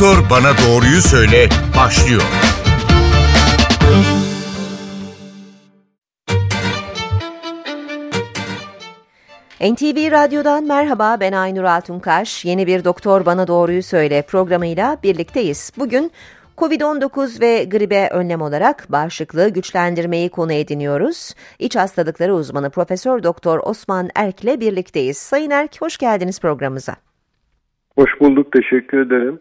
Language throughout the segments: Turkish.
Doktor Bana Doğruyu Söyle başlıyor. NTV Radyo'dan merhaba ben Aynur Altunkaş. Yeni bir Doktor Bana Doğruyu Söyle programıyla birlikteyiz. Bugün Covid-19 ve gribe önlem olarak bağışıklığı güçlendirmeyi konu ediniyoruz. İç hastalıkları uzmanı Profesör Doktor Osman Erk ile birlikteyiz. Sayın Erk hoş geldiniz programımıza. Hoş bulduk, teşekkür ederim.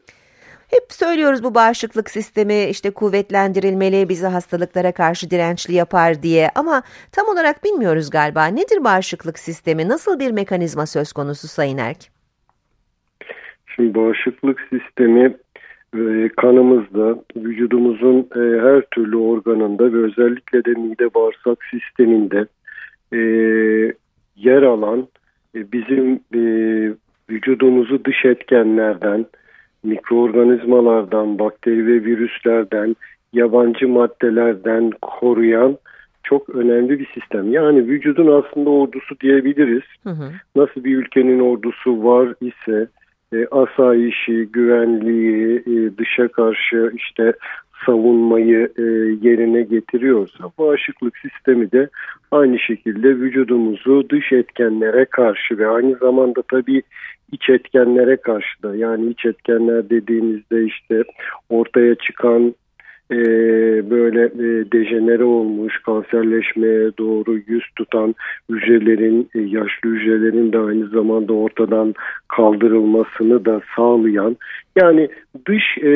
Hep söylüyoruz bu bağışıklık sistemi işte kuvvetlendirilmeli, bizi hastalıklara karşı dirençli yapar diye ama tam olarak bilmiyoruz galiba. Nedir bağışıklık sistemi? Nasıl bir mekanizma söz konusu Sayın Erk? Şimdi bağışıklık sistemi e, kanımızda, vücudumuzun e, her türlü organında ve özellikle de mide bağırsak sisteminde e, yer alan bizim vücudumuzu dış etkenlerden, mikroorganizmalardan, bakteri ve virüslerden, yabancı maddelerden koruyan çok önemli bir sistem. Yani vücudun aslında ordusu diyebiliriz. Hı hı. Nasıl bir ülkenin ordusu var ise e, asayişi, güvenliği, e, dışa karşı işte savunmayı e, yerine getiriyorsa bağışıklık sistemi de aynı şekilde vücudumuzu dış etkenlere karşı ve aynı zamanda tabii iç etkenlere karşı da yani iç etkenler dediğimizde işte ortaya çıkan e, böyle e, dejenere olmuş kanserleşmeye doğru yüz tutan hücrelerin e, yaşlı hücrelerin de aynı zamanda ortadan kaldırılmasını da sağlayan yani dış e,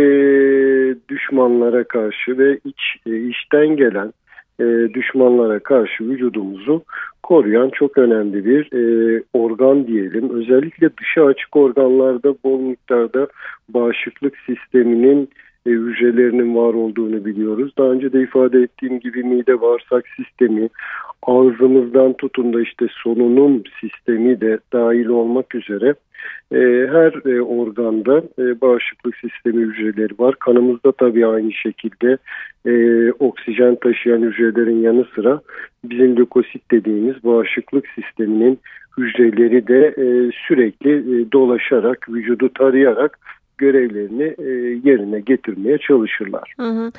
düşmanlara karşı ve iç e, içten gelen e, düşmanlara karşı vücudumuzu koruyan çok önemli bir e, organ diyelim. Özellikle dışa açık organlarda bol miktarda bağışıklık sisteminin e, hücrelerinin var olduğunu biliyoruz. Daha önce de ifade ettiğim gibi mide bağırsak sistemi, ağzımızdan tutun da işte solunum sistemi de dahil olmak üzere e, her e, organda e, bağışıklık sistemi hücreleri var. Kanımızda tabii aynı şekilde e, oksijen taşıyan hücrelerin yanı sıra bizim lökosit dediğimiz bağışıklık sisteminin hücreleri de e, sürekli e, dolaşarak, vücudu tarayarak görevlerini e, yerine getirmeye çalışırlar. Hı hı.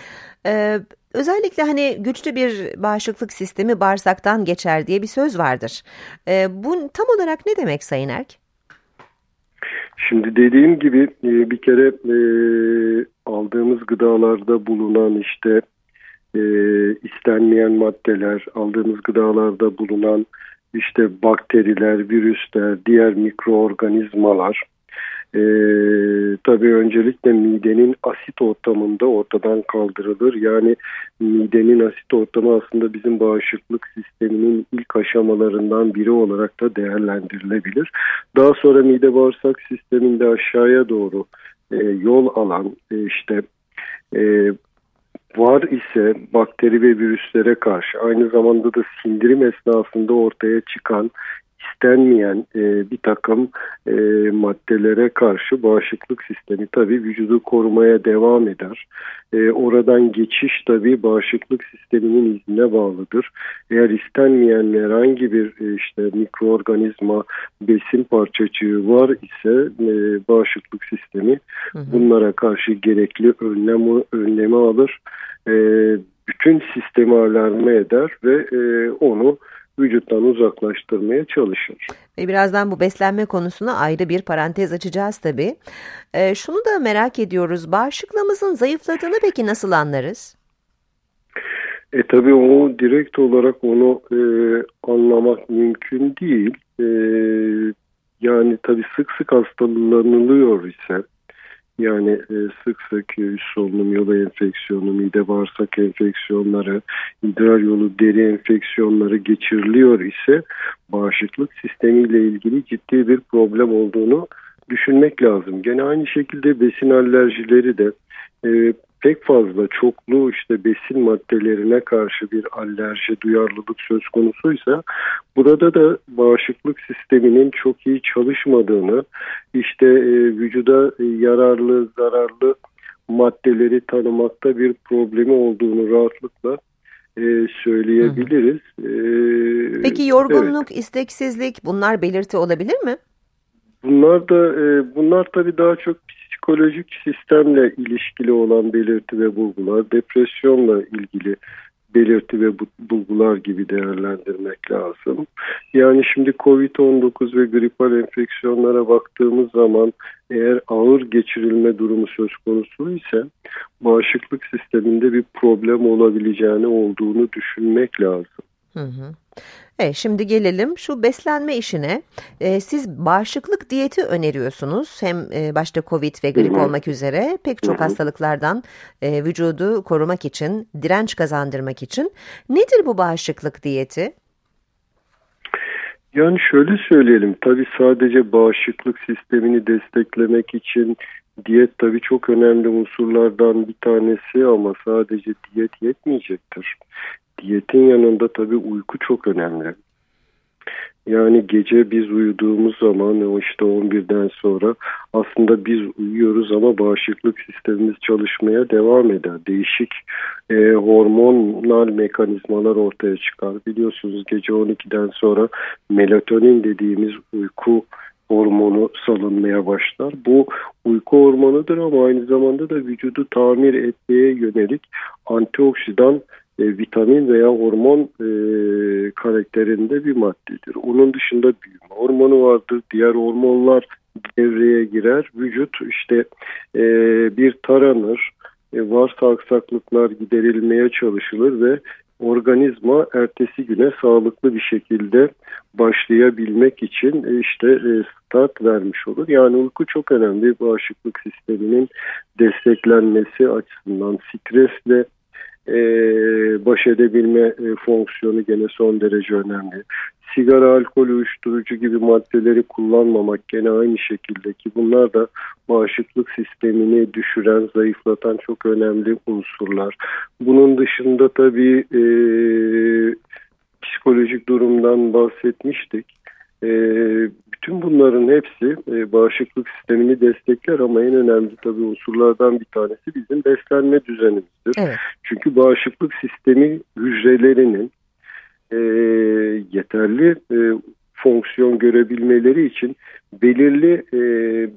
Ee, özellikle hani güçlü bir bağışıklık sistemi bağırsaktan geçer diye bir söz vardır. Ee, bu tam olarak ne demek Sayın Erk? Şimdi dediğim gibi e, bir kere e, aldığımız gıdalarda bulunan işte e, istenmeyen maddeler, aldığımız gıdalarda bulunan işte bakteriler, virüsler, diğer mikroorganizmalar e, tabii öncelikle midenin asit ortamında ortadan kaldırılır. Yani midenin asit ortamı aslında bizim bağışıklık sisteminin ilk aşamalarından biri olarak da değerlendirilebilir. Daha sonra mide bağırsak sisteminde aşağıya doğru e, yol alan e, işte e, var ise bakteri ve virüslere karşı aynı zamanda da sindirim esnasında ortaya çıkan istenmeyen e, bir takım e, maddelere karşı bağışıklık sistemi tabii vücudu korumaya devam eder. E, oradan geçiş tabii bağışıklık sisteminin iznine bağlıdır. Eğer istenmeyen herhangi bir e, işte mikroorganizma besin parçacığı var ise e, bağışıklık sistemi hı hı. bunlara karşı gerekli önlemi, önlemi alır. E, bütün sistemi alarme eder ve e, onu vücuttan uzaklaştırmaya çalışır. Ve birazdan bu beslenme konusuna ayrı bir parantez açacağız tabii. E, şunu da merak ediyoruz. Bağışıklığımızın zayıfladığını peki nasıl anlarız? E tabii o direkt olarak onu e, anlamak mümkün değil. E, yani tabii sık sık hastalanılıyor ise yani e, sık sık üst solunum yolu enfeksiyonu, mide bağırsak enfeksiyonları, idrar yolu deri enfeksiyonları geçiriliyor ise bağışıklık sistemiyle ilgili ciddi bir problem olduğunu düşünmek lazım. Gene aynı şekilde besin alerjileri de e, pek fazla çoklu işte besin maddelerine karşı bir alerji duyarlılık söz konusuysa burada da bağışıklık sisteminin çok iyi çalışmadığını işte e, vücuda yararlı zararlı maddeleri tanımakta bir problemi olduğunu rahatlıkla e, söyleyebiliriz. E, Peki yorgunluk, evet. isteksizlik bunlar belirti olabilir mi? Bunlar da e, bunlar tabii daha çok psikolojik sistemle ilişkili olan belirti ve bulgular, depresyonla ilgili belirti ve bulgular gibi değerlendirmek lazım. Yani şimdi COVID-19 ve gripal enfeksiyonlara baktığımız zaman eğer ağır geçirilme durumu söz konusu ise bağışıklık sisteminde bir problem olabileceğini olduğunu düşünmek lazım. Hı hı. Evet, şimdi gelelim şu beslenme işine. Ee, siz bağışıklık diyeti öneriyorsunuz. Hem e, başta COVID ve grip olmak üzere pek çok hastalıklardan e, vücudu korumak için, direnç kazandırmak için. Nedir bu bağışıklık diyeti? Yani şöyle söyleyelim, tabii sadece bağışıklık sistemini desteklemek için diyet tabii çok önemli unsurlardan bir tanesi ama sadece diyet yetmeyecektir diyetin yanında tabii uyku çok önemli. Yani gece biz uyuduğumuz zaman işte 11'den sonra aslında biz uyuyoruz ama bağışıklık sistemimiz çalışmaya devam eder. Değişik e, hormonal mekanizmalar ortaya çıkar. Biliyorsunuz gece 12'den sonra melatonin dediğimiz uyku hormonu salınmaya başlar. Bu uyku hormonudur ama aynı zamanda da vücudu tamir etmeye yönelik antioksidan e, vitamin veya hormon e, karakterinde bir maddedir. Onun dışında büyüme hormonu vardır. Diğer hormonlar devreye girer. Vücut işte e, bir taranır. E, varsa aksaklıklar giderilmeye çalışılır ve organizma ertesi güne sağlıklı bir şekilde başlayabilmek için e, işte e, start vermiş olur. Yani uyku çok önemli bağışıklık sisteminin desteklenmesi açısından stresle e, baş edebilme e, fonksiyonu gene son derece önemli. Sigara, alkol, uyuşturucu gibi maddeleri kullanmamak gene aynı şekilde ki bunlar da bağışıklık sistemini düşüren, zayıflatan çok önemli unsurlar. Bunun dışında tabii e, psikolojik durumdan bahsetmiştik. E, bütün bunların hepsi e, bağışıklık sistemini destekler ama en önemli tabii unsurlardan bir tanesi bizim beslenme düzenimizdir. Evet. Çünkü bağışıklık sistemi hücrelerinin e, yeterli e, fonksiyon görebilmeleri için belirli e,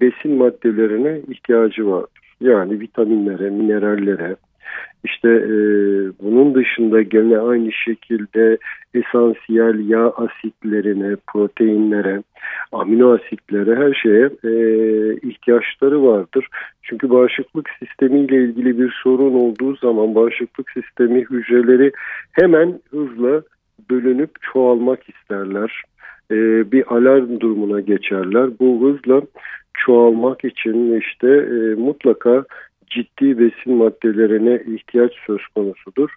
besin maddelerine ihtiyacı vardır. Yani vitaminlere, minerallere, işte e, bunun dışında gene aynı şekilde esansiyel yağ asitlerine, proteinlere, amino asitlere her şeye e, ihtiyaçları vardır. Çünkü bağışıklık sistemiyle ilgili bir sorun olduğu zaman bağışıklık sistemi hücreleri hemen hızla bölünüp çoğalmak isterler. E, bir alarm durumuna geçerler. Bu hızla çoğalmak için işte e, mutlaka ciddi besin maddelerine ihtiyaç söz konusudur.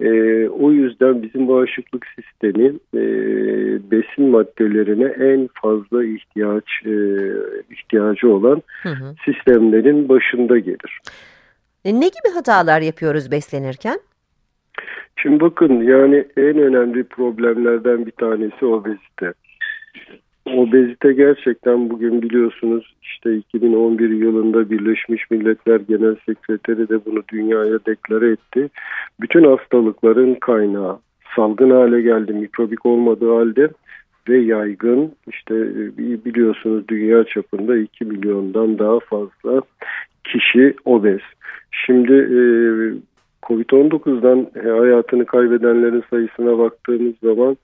E, o yüzden bizim bağışıklık sistemi e, besin maddelerine en fazla ihtiyaç e, ihtiyacı olan hı hı. sistemlerin başında gelir. E, ne gibi hatalar yapıyoruz beslenirken? Şimdi bakın yani en önemli problemlerden bir tanesi obezite. Obezite gerçekten bugün biliyorsunuz işte 2011 yılında Birleşmiş Milletler Genel Sekreteri de bunu dünyaya deklare etti. Bütün hastalıkların kaynağı salgın hale geldi, mikrobik olmadığı halde ve yaygın işte e, biliyorsunuz dünya çapında 2 milyondan daha fazla kişi obez. Şimdi e, Covid-19'dan hayatını kaybedenlerin sayısına baktığımız zaman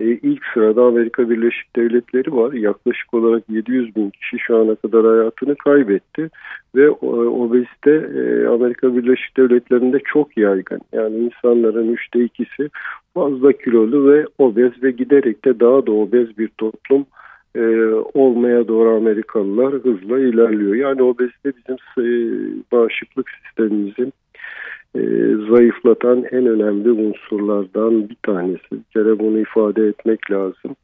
e, ilk sırada Amerika Birleşik Devletleri var. Yaklaşık olarak 700 bin kişi şu ana kadar hayatını kaybetti. Ve e, obezite e, Amerika Birleşik Devletleri'nde çok yaygın. Yani insanların üçte ikisi fazla kilolu ve obez ve giderek de daha da obez bir toplum e, olmaya doğru Amerikalılar hızla ilerliyor. Yani obezite bizim bağışıklık sistemimizin e, zayıflatan en önemli unsurlardan bir tanesi. Bir kere bunu ifade etmek lazım.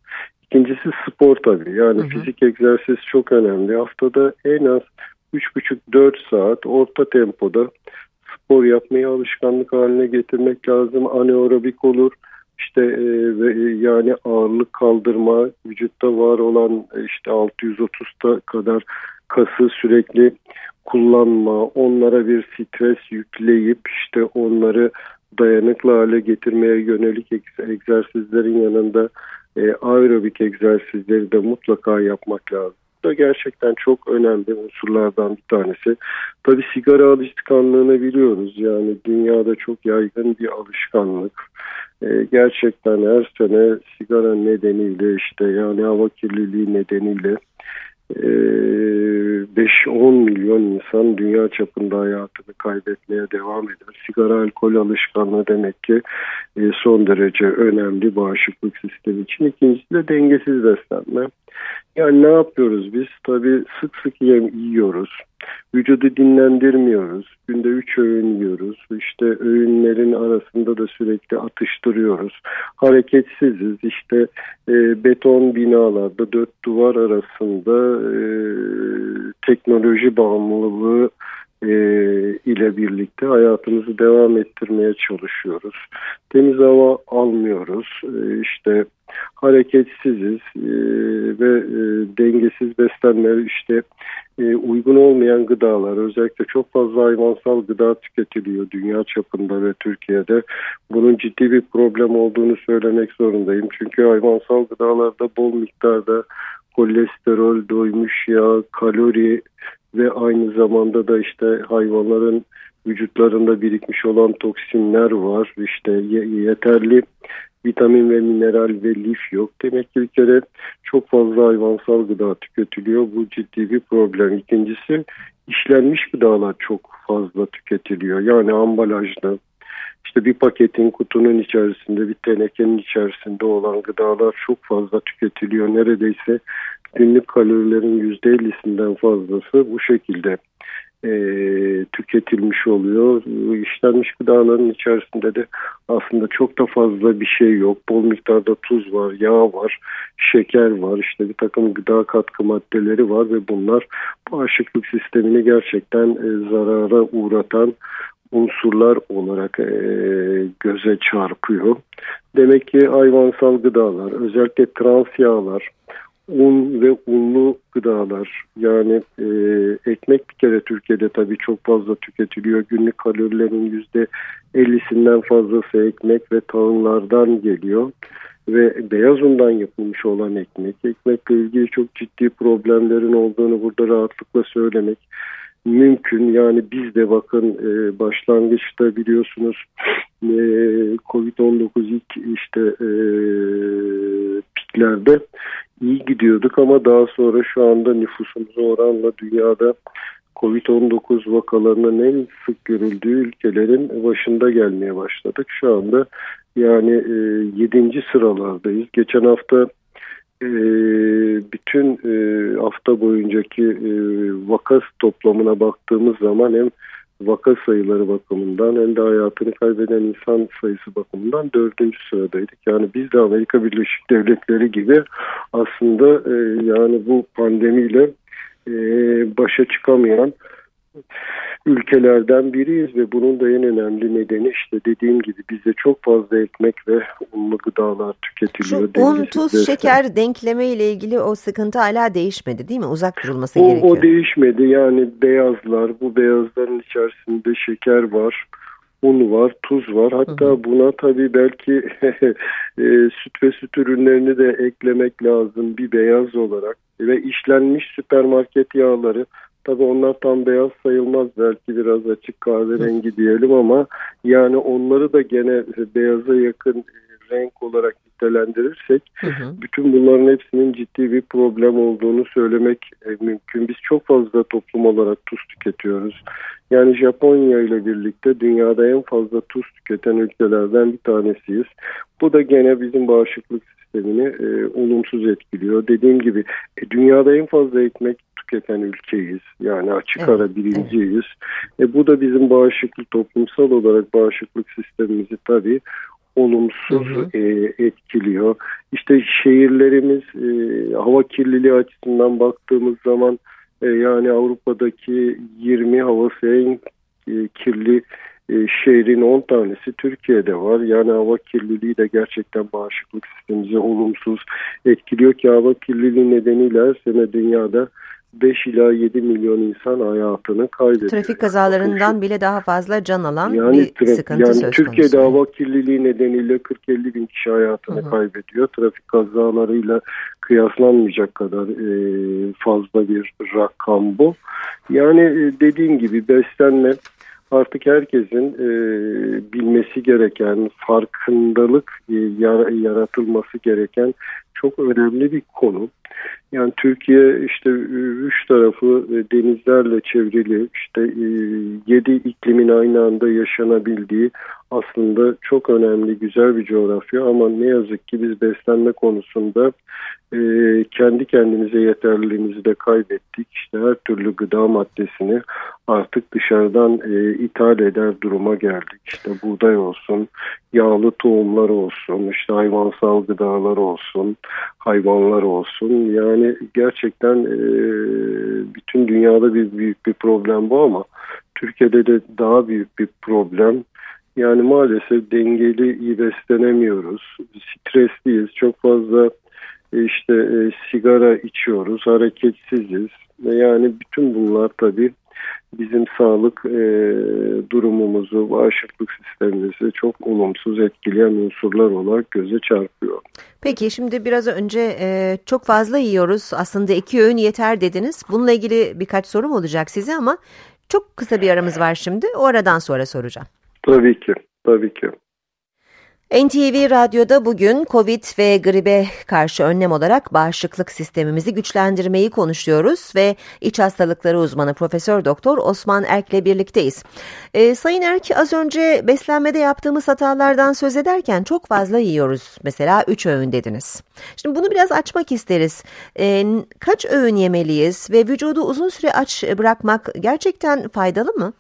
İkincisi spor tabii. Yani hı hı. fizik egzersiz çok önemli. Haftada en az 3,5-4 saat orta tempoda spor yapmayı alışkanlık haline getirmek lazım. Anaerobik olur. İşte e, ve yani ağırlık kaldırma, vücutta var olan işte 630'ta kadar kası sürekli kullanma, onlara bir stres yükleyip işte onları dayanıklı hale getirmeye yönelik egzersizlerin yanında e, aerobik egzersizleri de mutlaka yapmak lazım. da gerçekten çok önemli unsurlardan bir tanesi. Tabi sigara alışkanlığını biliyoruz. Yani dünyada çok yaygın bir alışkanlık. Ee, gerçekten her sene sigara nedeniyle işte yani hava kirliliği nedeniyle 5-10 milyon insan dünya çapında hayatını kaybetmeye devam eder. Sigara alkol alışkanlığı demek ki son derece önemli bağışıklık sistemi için. İkincisi de dengesiz beslenme. Yani ne yapıyoruz biz? Tabii sık sık yem yiyoruz. Vücudu dinlendirmiyoruz. Günde 3 öğün yiyoruz. İşte öğünlerin arasında da sürekli atıştırıyoruz. Hareketsiziz. İşte e, beton binalarda dört duvar arasında e, teknoloji bağımlılığı e, ile birlikte hayatımızı devam ettirmeye çalışıyoruz. Temiz hava almıyoruz. E, işte hareketsiziz e, ve e, dengesiz beslenme işte e, uygun olmayan gıdalar özellikle çok fazla hayvansal gıda tüketiliyor dünya çapında ve Türkiye'de. Bunun ciddi bir problem olduğunu söylemek zorundayım. Çünkü hayvansal gıdalarda bol miktarda kolesterol, doymuş yağ, kalori ve aynı zamanda da işte hayvanların vücutlarında birikmiş olan toksinler var. İşte yeterli vitamin ve mineral ve lif yok. Demek ki bir kere çok fazla hayvansal gıda tüketiliyor. Bu ciddi bir problem. İkincisi işlenmiş gıdalar çok fazla tüketiliyor. Yani ambalajda işte bir paketin kutunun içerisinde bir tenekenin içerisinde olan gıdalar çok fazla tüketiliyor. Neredeyse günlük kalorilerin %50'sinden fazlası bu şekilde e, tüketilmiş oluyor. İşlenmiş gıdaların içerisinde de aslında çok da fazla bir şey yok. Bol miktarda tuz var, yağ var, şeker var, işte bir takım gıda katkı maddeleri var ve bunlar bağışıklık sistemini gerçekten e, zarara uğratan unsurlar olarak e, göze çarpıyor. Demek ki hayvansal gıdalar, özellikle trans yağlar, un ve unlu gıdalar yani e, ekmek bir kere Türkiye'de tabii çok fazla tüketiliyor. Günlük kalorilerin yüzde 50'sinden fazlası ekmek ve tahıllardan geliyor ve beyaz undan yapılmış olan ekmek. Ekmekle ilgili çok ciddi problemlerin olduğunu burada rahatlıkla söylemek mümkün. Yani biz de bakın e, başlangıçta biliyorsunuz e, Covid-19 ilk işte e, piklerde iyi gidiyorduk ama daha sonra şu anda nüfusumuz oranla dünyada Covid-19 vakalarının en sık görüldüğü ülkelerin başında gelmeye başladık. Şu anda yani e, 7. sıralardayız. Geçen hafta e, bütün e, hafta boyuncaki e, vaka toplamına baktığımız zaman hem vaka sayıları bakımından hem de hayatını kaybeden insan sayısı bakımından dördüncü sıradaydık. Yani biz de Amerika Birleşik Devletleri gibi aslında e, yani bu pandemiyle e, başa çıkamayan ülkelerden biriyiz ve bunun da en önemli nedeni işte dediğim gibi bizde çok fazla ekmek ve unlu gıdalar tüketiliyor. Şu un, tuz, beslen. şeker denkleme ile ilgili o sıkıntı hala değişmedi değil mi? Uzak durulması o, gerekiyor. O değişmedi yani beyazlar bu beyazların içerisinde şeker var un var, tuz var. Hatta hı hı. buna tabii belki e, süt ve süt ürünlerini de eklemek lazım bir beyaz olarak. Ve işlenmiş süpermarket yağları Tabi onlar tam beyaz sayılmaz belki biraz açık kahverengi diyelim ama yani onları da gene beyaza yakın renk olarak nitelendirirsek hı hı. bütün bunların hepsinin ciddi bir problem olduğunu söylemek e, mümkün. Biz çok fazla toplum olarak tuz tüketiyoruz. Yani Japonya ile birlikte dünyada en fazla tuz tüketen ülkelerden bir tanesiyiz. Bu da gene bizim bağışıklık sistemini e, olumsuz etkiliyor. Dediğim gibi e, dünyada en fazla ekmek tüketen ülkeyiz. Yani açık evet, ara birinciyiz. Evet. E, bu da bizim bağışıklık toplumsal olarak bağışıklık sistemimizi tabii olumsuz hı hı. E, etkiliyor. İşte şehirlerimiz e, hava kirliliği açısından baktığımız zaman e, yani Avrupa'daki 20 havası en e, kirli e, şehrin 10 tanesi Türkiye'de var. Yani hava kirliliği de gerçekten bağışıklık sistemimizi olumsuz etkiliyor ki hava kirliliği nedeniyle her sene dünyada 5 ila 7 milyon insan hayatını kaybediyor. Trafik kazalarından yani, bile daha fazla can alan yani, bir sıkıntı yani söz Türkiye'de hava kirliliği nedeniyle 40-50 bin kişi hayatını hı hı. kaybediyor. Trafik kazalarıyla kıyaslanmayacak kadar e, fazla bir rakam bu. Yani e, dediğim gibi beslenme artık herkesin e, bilmesi gereken, farkındalık e, yaratılması gereken çok önemli bir konu. Yani Türkiye işte üç tarafı e, denizlerle çevrili, işte e, yedi iklimin aynı anda yaşanabildiği aslında çok önemli, güzel bir coğrafya ama ne yazık ki biz beslenme konusunda e, kendi kendimize yeterliliğimizi de kaybettik. İşte her türlü gıda maddesini artık dışarıdan e, ithal eder duruma geldik. İşte buğday olsun, yağlı tohumlar olsun, işte hayvansal gıdalar olsun, hayvanlar olsun. Yani gerçekten e, bütün dünyada bir büyük bir problem bu ama Türkiye'de de daha büyük bir problem. Yani maalesef dengeli iyi beslenemiyoruz. Stresliyiz. Çok fazla e, işte e, sigara içiyoruz, hareketsiziz. Yani bütün bunlar tabii bizim sağlık e, durumumuzu, bağışıklık sistemimizi çok olumsuz etkileyen unsurlar olarak göze çarpıyor. Peki şimdi biraz önce e, çok fazla yiyoruz. Aslında iki öğün yeter dediniz. Bununla ilgili birkaç sorum olacak size ama çok kısa bir aramız var şimdi. O aradan sonra soracağım. Tabii ki, tabii ki. NTV Radyo'da bugün Covid ve gribe karşı önlem olarak bağışıklık sistemimizi güçlendirmeyi konuşuyoruz ve iç hastalıkları uzmanı Profesör Doktor Osman Erk'le birlikteyiz. Ee, Sayın Erk az önce beslenmede yaptığımız hatalardan söz ederken çok fazla yiyoruz. Mesela 3 öğün dediniz. Şimdi bunu biraz açmak isteriz. Ee, kaç öğün yemeliyiz ve vücudu uzun süre aç bırakmak gerçekten faydalı mı?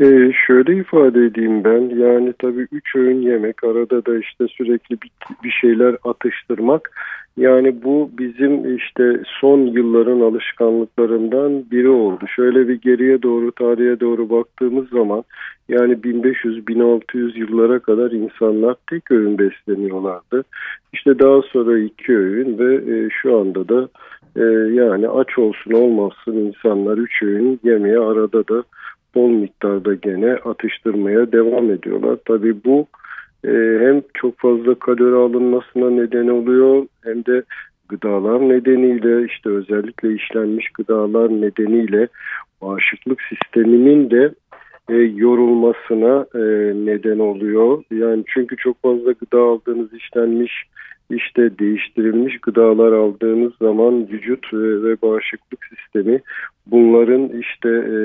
Ee, şöyle ifade edeyim ben yani tabii üç öğün yemek arada da işte sürekli bir, bir şeyler atıştırmak yani bu bizim işte son yılların alışkanlıklarından biri oldu. Şöyle bir geriye doğru tarihe doğru baktığımız zaman yani 1500-1600 yıllara kadar insanlar tek öğün besleniyorlardı. İşte daha sonra iki öğün ve e, şu anda da e, yani aç olsun olmazsın insanlar üç öğün yemeye arada da bol miktarda gene atıştırmaya devam ediyorlar. Tabii bu e, hem çok fazla kalori alınmasına neden oluyor hem de gıdalar nedeniyle işte özellikle işlenmiş gıdalar nedeniyle bağışıklık sisteminin de e, yorulmasına e, neden oluyor. Yani çünkü çok fazla gıda aldığınız işlenmiş işte değiştirilmiş gıdalar aldığınız zaman vücut ve bağışıklık sistemi bunların işte e,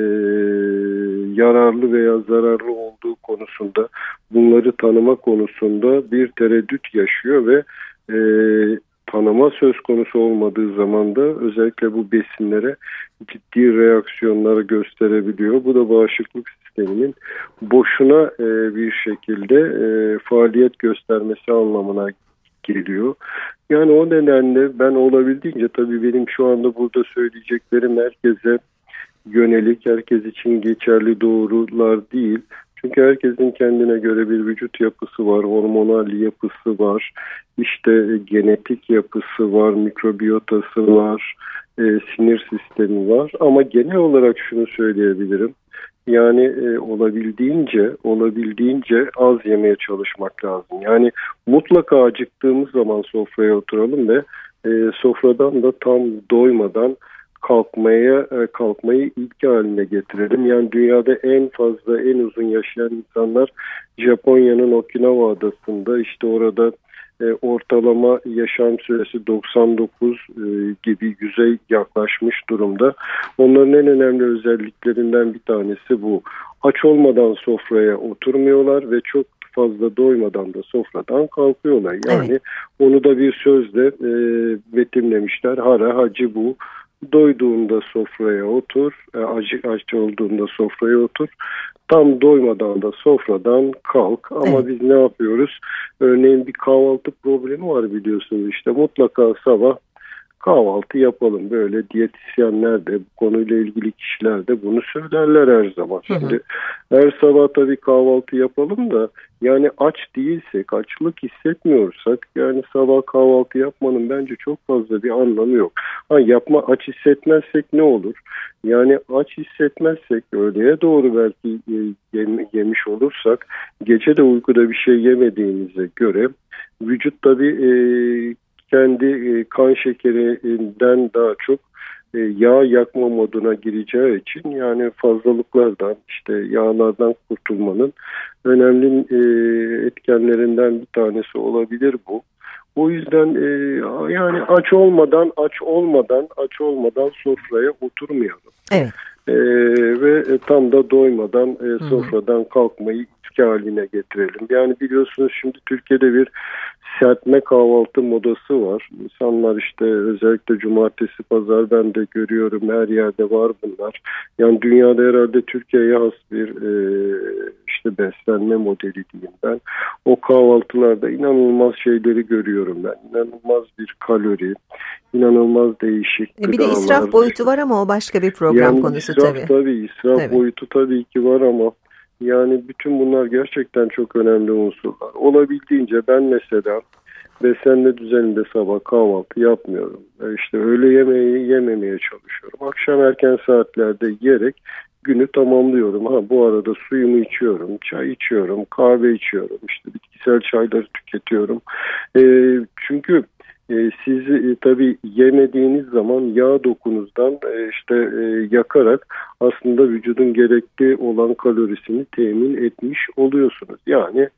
yararlı veya zararlı olduğu konusunda bunları tanıma konusunda bir tereddüt yaşıyor ve e, tanıma söz konusu olmadığı zaman da özellikle bu besinlere ciddi reaksiyonları gösterebiliyor. Bu da bağışıklık sisteminin boşuna e, bir şekilde e, faaliyet göstermesi anlamına geliyor. Yani o nedenle ben olabildiğince tabii benim şu anda burada söyleyeceklerim herkese yönelik, herkes için geçerli doğrular değil. Çünkü herkesin kendine göre bir vücut yapısı var, hormonal yapısı var, işte genetik yapısı var, mikrobiyotası var, e, sinir sistemi var. Ama genel olarak şunu söyleyebilirim. Yani e, olabildiğince olabildiğince az yemeye çalışmak lazım. Yani mutlaka acıktığımız zaman sofraya oturalım ve e, sofradan da tam doymadan kalkmaya e, kalkmayı ilk haline getirelim. Yani dünyada en fazla en uzun yaşayan insanlar Japonya'nın Okinawa adasında işte orada ortalama yaşam süresi 99 e, gibi yüzey yaklaşmış durumda. Onların en önemli özelliklerinden bir tanesi bu. Aç olmadan sofraya oturmuyorlar ve çok fazla doymadan da sofradan kalkıyorlar. Yani evet. onu da bir sözle e, betimlemişler. Hara hacı bu. Doyduğunda sofraya otur, e, acı aç olduğunda sofraya otur. Tam doymadan da sofradan kalk. Ama evet. biz ne yapıyoruz? Örneğin bir kahvaltı problemi var biliyorsunuz işte mutlaka sabah kahvaltı yapalım. Böyle diyetisyenler de bu konuyla ilgili kişiler de bunu söylerler her zaman. Şimdi her sabah tabii kahvaltı yapalım da yani aç değilsek, açlık hissetmiyorsak yani sabah kahvaltı yapmanın bence çok fazla bir anlamı yok. Ha yapma aç hissetmezsek ne olur? Yani aç hissetmezsek öğleye doğru belki e, yemiş olursak gece de uykuda bir şey yemediğimize göre vücut tabii e, kendi e, kan şekerinden daha çok e, yağ yakma moduna gireceği için yani fazlalıklardan işte yağlardan kurtulmanın önemli e, etkenlerinden bir tanesi olabilir bu. O yüzden e, yani aç olmadan aç olmadan aç olmadan sofraya oturmayalım. Evet. E, ve tam da doymadan e, sofradan kalkmayı itki haline getirelim. Yani biliyorsunuz şimdi Türkiye'de bir serpme kahvaltı modası var. İnsanlar işte özellikle cumartesi pazar ben de görüyorum her yerde var bunlar. Yani dünyada herhalde Türkiye'ye has bir e, işte beslenme modeli diyeyim ben. O kahvaltılarda inanılmaz şeyleri görüyorum ben. İnanılmaz bir kalori, inanılmaz değişik e Bir de israf boyutu var ama o başka bir program yani konusu israf, tabii. tabii. israf tabii. boyutu tabii ki var ama yani bütün bunlar gerçekten çok önemli unsurlar. Olabildiğince ben mesela beslenme düzeninde sabah kahvaltı yapmıyorum. E, işte öğle yemeği yememeye çalışıyorum. Akşam erken saatlerde yiyerek günü tamamlıyorum. Ha bu arada suyumu içiyorum, çay içiyorum, kahve içiyorum, işte bitkisel çayları tüketiyorum. E, çünkü e, siz e, tabii yemediğiniz zaman yağ dokunuzdan e, işte e, yakarak aslında vücudun gerekli olan kalorisini temin etmiş oluyorsunuz. Yani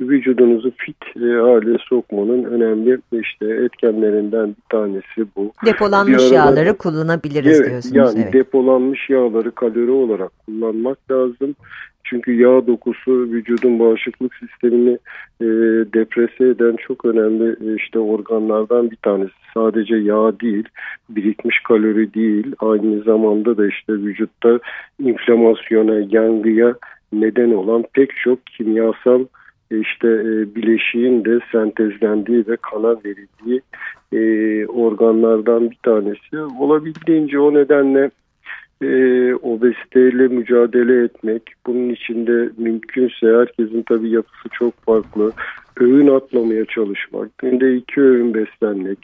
vücudunuzu fit e, hale sokmanın önemli işte etkenlerinden bir tanesi bu. Depolanmış arada, yağları kullanabiliriz evet, diyorsunuz. Yani evet. depolanmış yağları kalori olarak kullanmak lazım. Çünkü yağ dokusu vücudun bağışıklık sistemini e, deprese eden çok önemli e, işte organlardan bir tanesi. Sadece yağ değil, birikmiş kalori değil, aynı zamanda da işte vücutta inflamasyona, yangıya neden olan pek çok kimyasal e, işte e, bileşiğin de sentezlendiği ve kana verildiği e, organlardan bir tanesi. Olabildiğince o nedenle e, obeziteyle mücadele etmek. Bunun içinde mümkünse herkesin tabii yapısı çok farklı. Öğün atlamaya çalışmak, günde iki öğün beslenmek,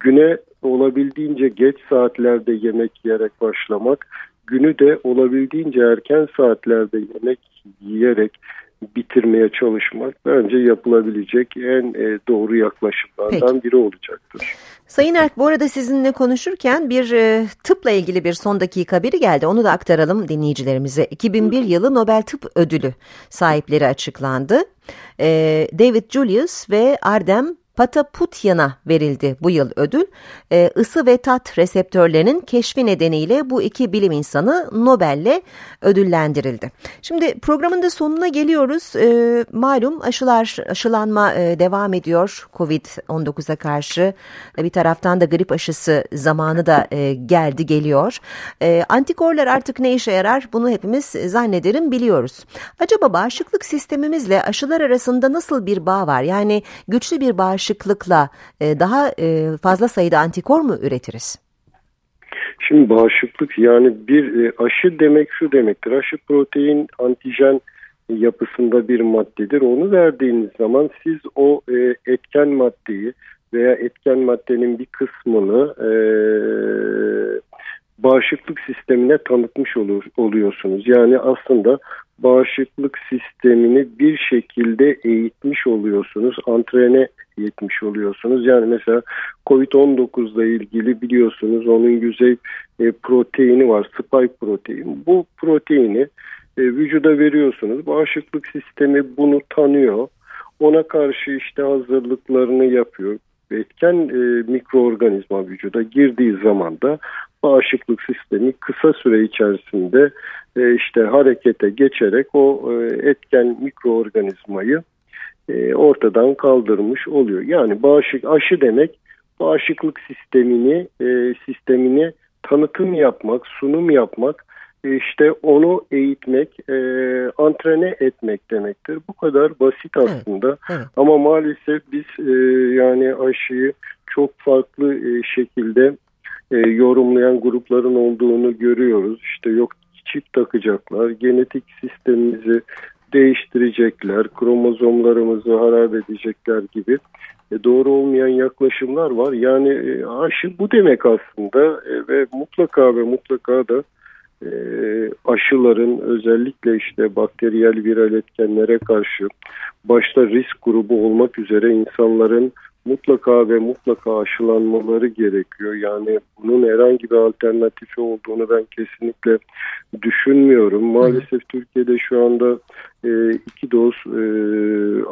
güne olabildiğince geç saatlerde yemek yiyerek başlamak, günü de olabildiğince erken saatlerde yemek yiyerek bitirmeye çalışmak bence yapılabilecek en e, doğru yaklaşımlardan Peki. biri olacaktır. Sayın Erk bu arada sizinle konuşurken bir e, tıpla ilgili bir son dakika haberi geldi. Onu da aktaralım dinleyicilerimize. 2001 yılı Nobel Tıp Ödülü sahipleri açıklandı. E, David Julius ve Ardem Pataputyan'a verildi bu yıl ödül. E, ısı ve tat reseptörlerinin keşfi nedeniyle bu iki bilim insanı Nobel'le ödüllendirildi. Şimdi programın da sonuna geliyoruz. E, malum aşılar, aşılanma e, devam ediyor Covid-19'a karşı. E, bir taraftan da grip aşısı zamanı da e, geldi geliyor. E, antikorlar artık ne işe yarar bunu hepimiz zannederim biliyoruz. Acaba bağışıklık sistemimizle aşılar arasında nasıl bir bağ var? Yani güçlü bir bağışıklık bağışıklıkla e, daha e, fazla sayıda antikor mu üretiriz? Şimdi bağışıklık yani bir e, aşı demek şu demektir. Aşı protein antijen yapısında bir maddedir. Onu verdiğiniz zaman siz o etken maddeyi veya etken maddenin bir kısmını e, bağışıklık sistemine tanıtmış olur, oluyorsunuz. Yani aslında bağışıklık sistemini bir şekilde eğitmiş oluyorsunuz, antrene etmiş oluyorsunuz. Yani mesela COVID-19 ile ilgili biliyorsunuz onun yüzey e, proteini var, spike protein. Bu proteini e, vücuda veriyorsunuz. Bağışıklık sistemi bunu tanıyor. Ona karşı işte hazırlıklarını yapıyor. Etken e, mikroorganizma vücuda girdiği zaman da bağışıklık sistemi kısa süre içerisinde e, işte harekete geçerek o e, etken mikroorganizmayı e, ortadan kaldırmış oluyor. Yani bağışık aşı demek bağışıklık sistemini e, sistemini tanıtım yapmak, sunum yapmak, işte onu eğitmek, e, antrene etmek demektir. Bu kadar basit aslında. Evet, evet. Ama maalesef biz e, yani aşıyı çok farklı e, şekilde e, yorumlayan grupların olduğunu görüyoruz. İşte yok çip takacaklar, genetik sistemimizi değiştirecekler, kromozomlarımızı harap edecekler gibi e, doğru olmayan yaklaşımlar var. Yani e, aşı bu demek aslında e, ve mutlaka ve mutlaka da e, aşıların özellikle işte bakteriyel viral etkenlere karşı başta risk grubu olmak üzere insanların mutlaka ve mutlaka aşılanmaları gerekiyor. Yani bunun herhangi bir alternatifi olduğunu ben kesinlikle düşünmüyorum. Maalesef. Türkiye'de şu anda e, iki doz e,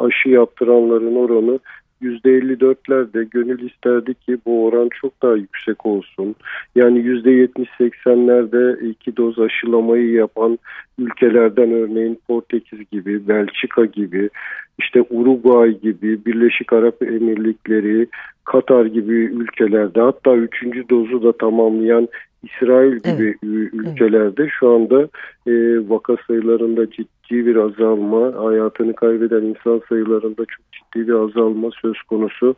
aşı yaptıranların oranı %54'lerde gönül isterdi ki bu oran çok daha yüksek olsun. Yani %70-80'lerde iki doz aşılamayı yapan ülkelerden örneğin Portekiz gibi, Belçika gibi, işte Uruguay gibi, Birleşik Arap Emirlikleri, Katar gibi ülkelerde hatta üçüncü dozu da tamamlayan İsrail gibi evet. ülkelerde şu anda e, vaka sayılarında ciddi bir azalma, hayatını kaybeden insan sayılarında çok ciddi bir azalma söz konusu.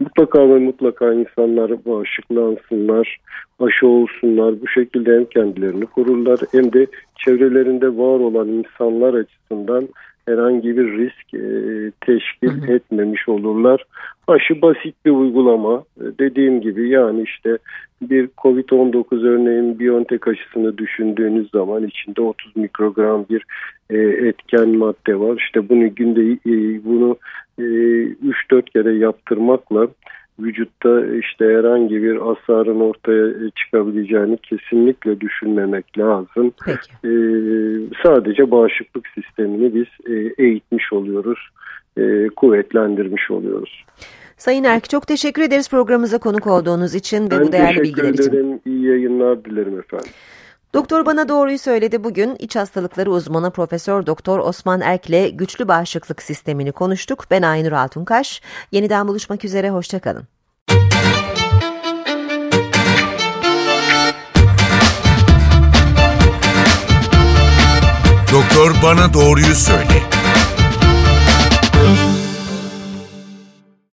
Mutlaka ve mutlaka insanlar bağışıklansınlar, aşı olsunlar. Bu şekilde hem kendilerini korurlar hem de çevrelerinde var olan insanlar açısından herhangi bir risk e, teşkil hı hı. etmemiş olurlar. Aşı basit bir uygulama. E, dediğim gibi yani işte bir COVID-19 örneğin Biontech aşısını düşündüğünüz zaman içinde 30 mikrogram bir e, etken madde var. İşte bunu günde e, bunu e, 3-4 kere yaptırmakla vücutta işte herhangi bir hasarın ortaya çıkabileceğini kesinlikle düşünmemek lazım. Peki. Ee, sadece bağışıklık sistemini biz e, eğitmiş oluyoruz, e, kuvvetlendirmiş oluyoruz. Sayın Erk çok teşekkür ederiz programımıza konuk olduğunuz için ve ben bu değerli bilgiler için. Ben teşekkür ederim. İyi yayınlar dilerim efendim. Doktor bana doğruyu söyledi bugün iç hastalıkları uzmanı Profesör Doktor Osman Erk'le güçlü bağışıklık sistemini konuştuk. Ben Aynur Altunkaş. Yeniden buluşmak üzere hoşçakalın. Doktor bana doğruyu söyle.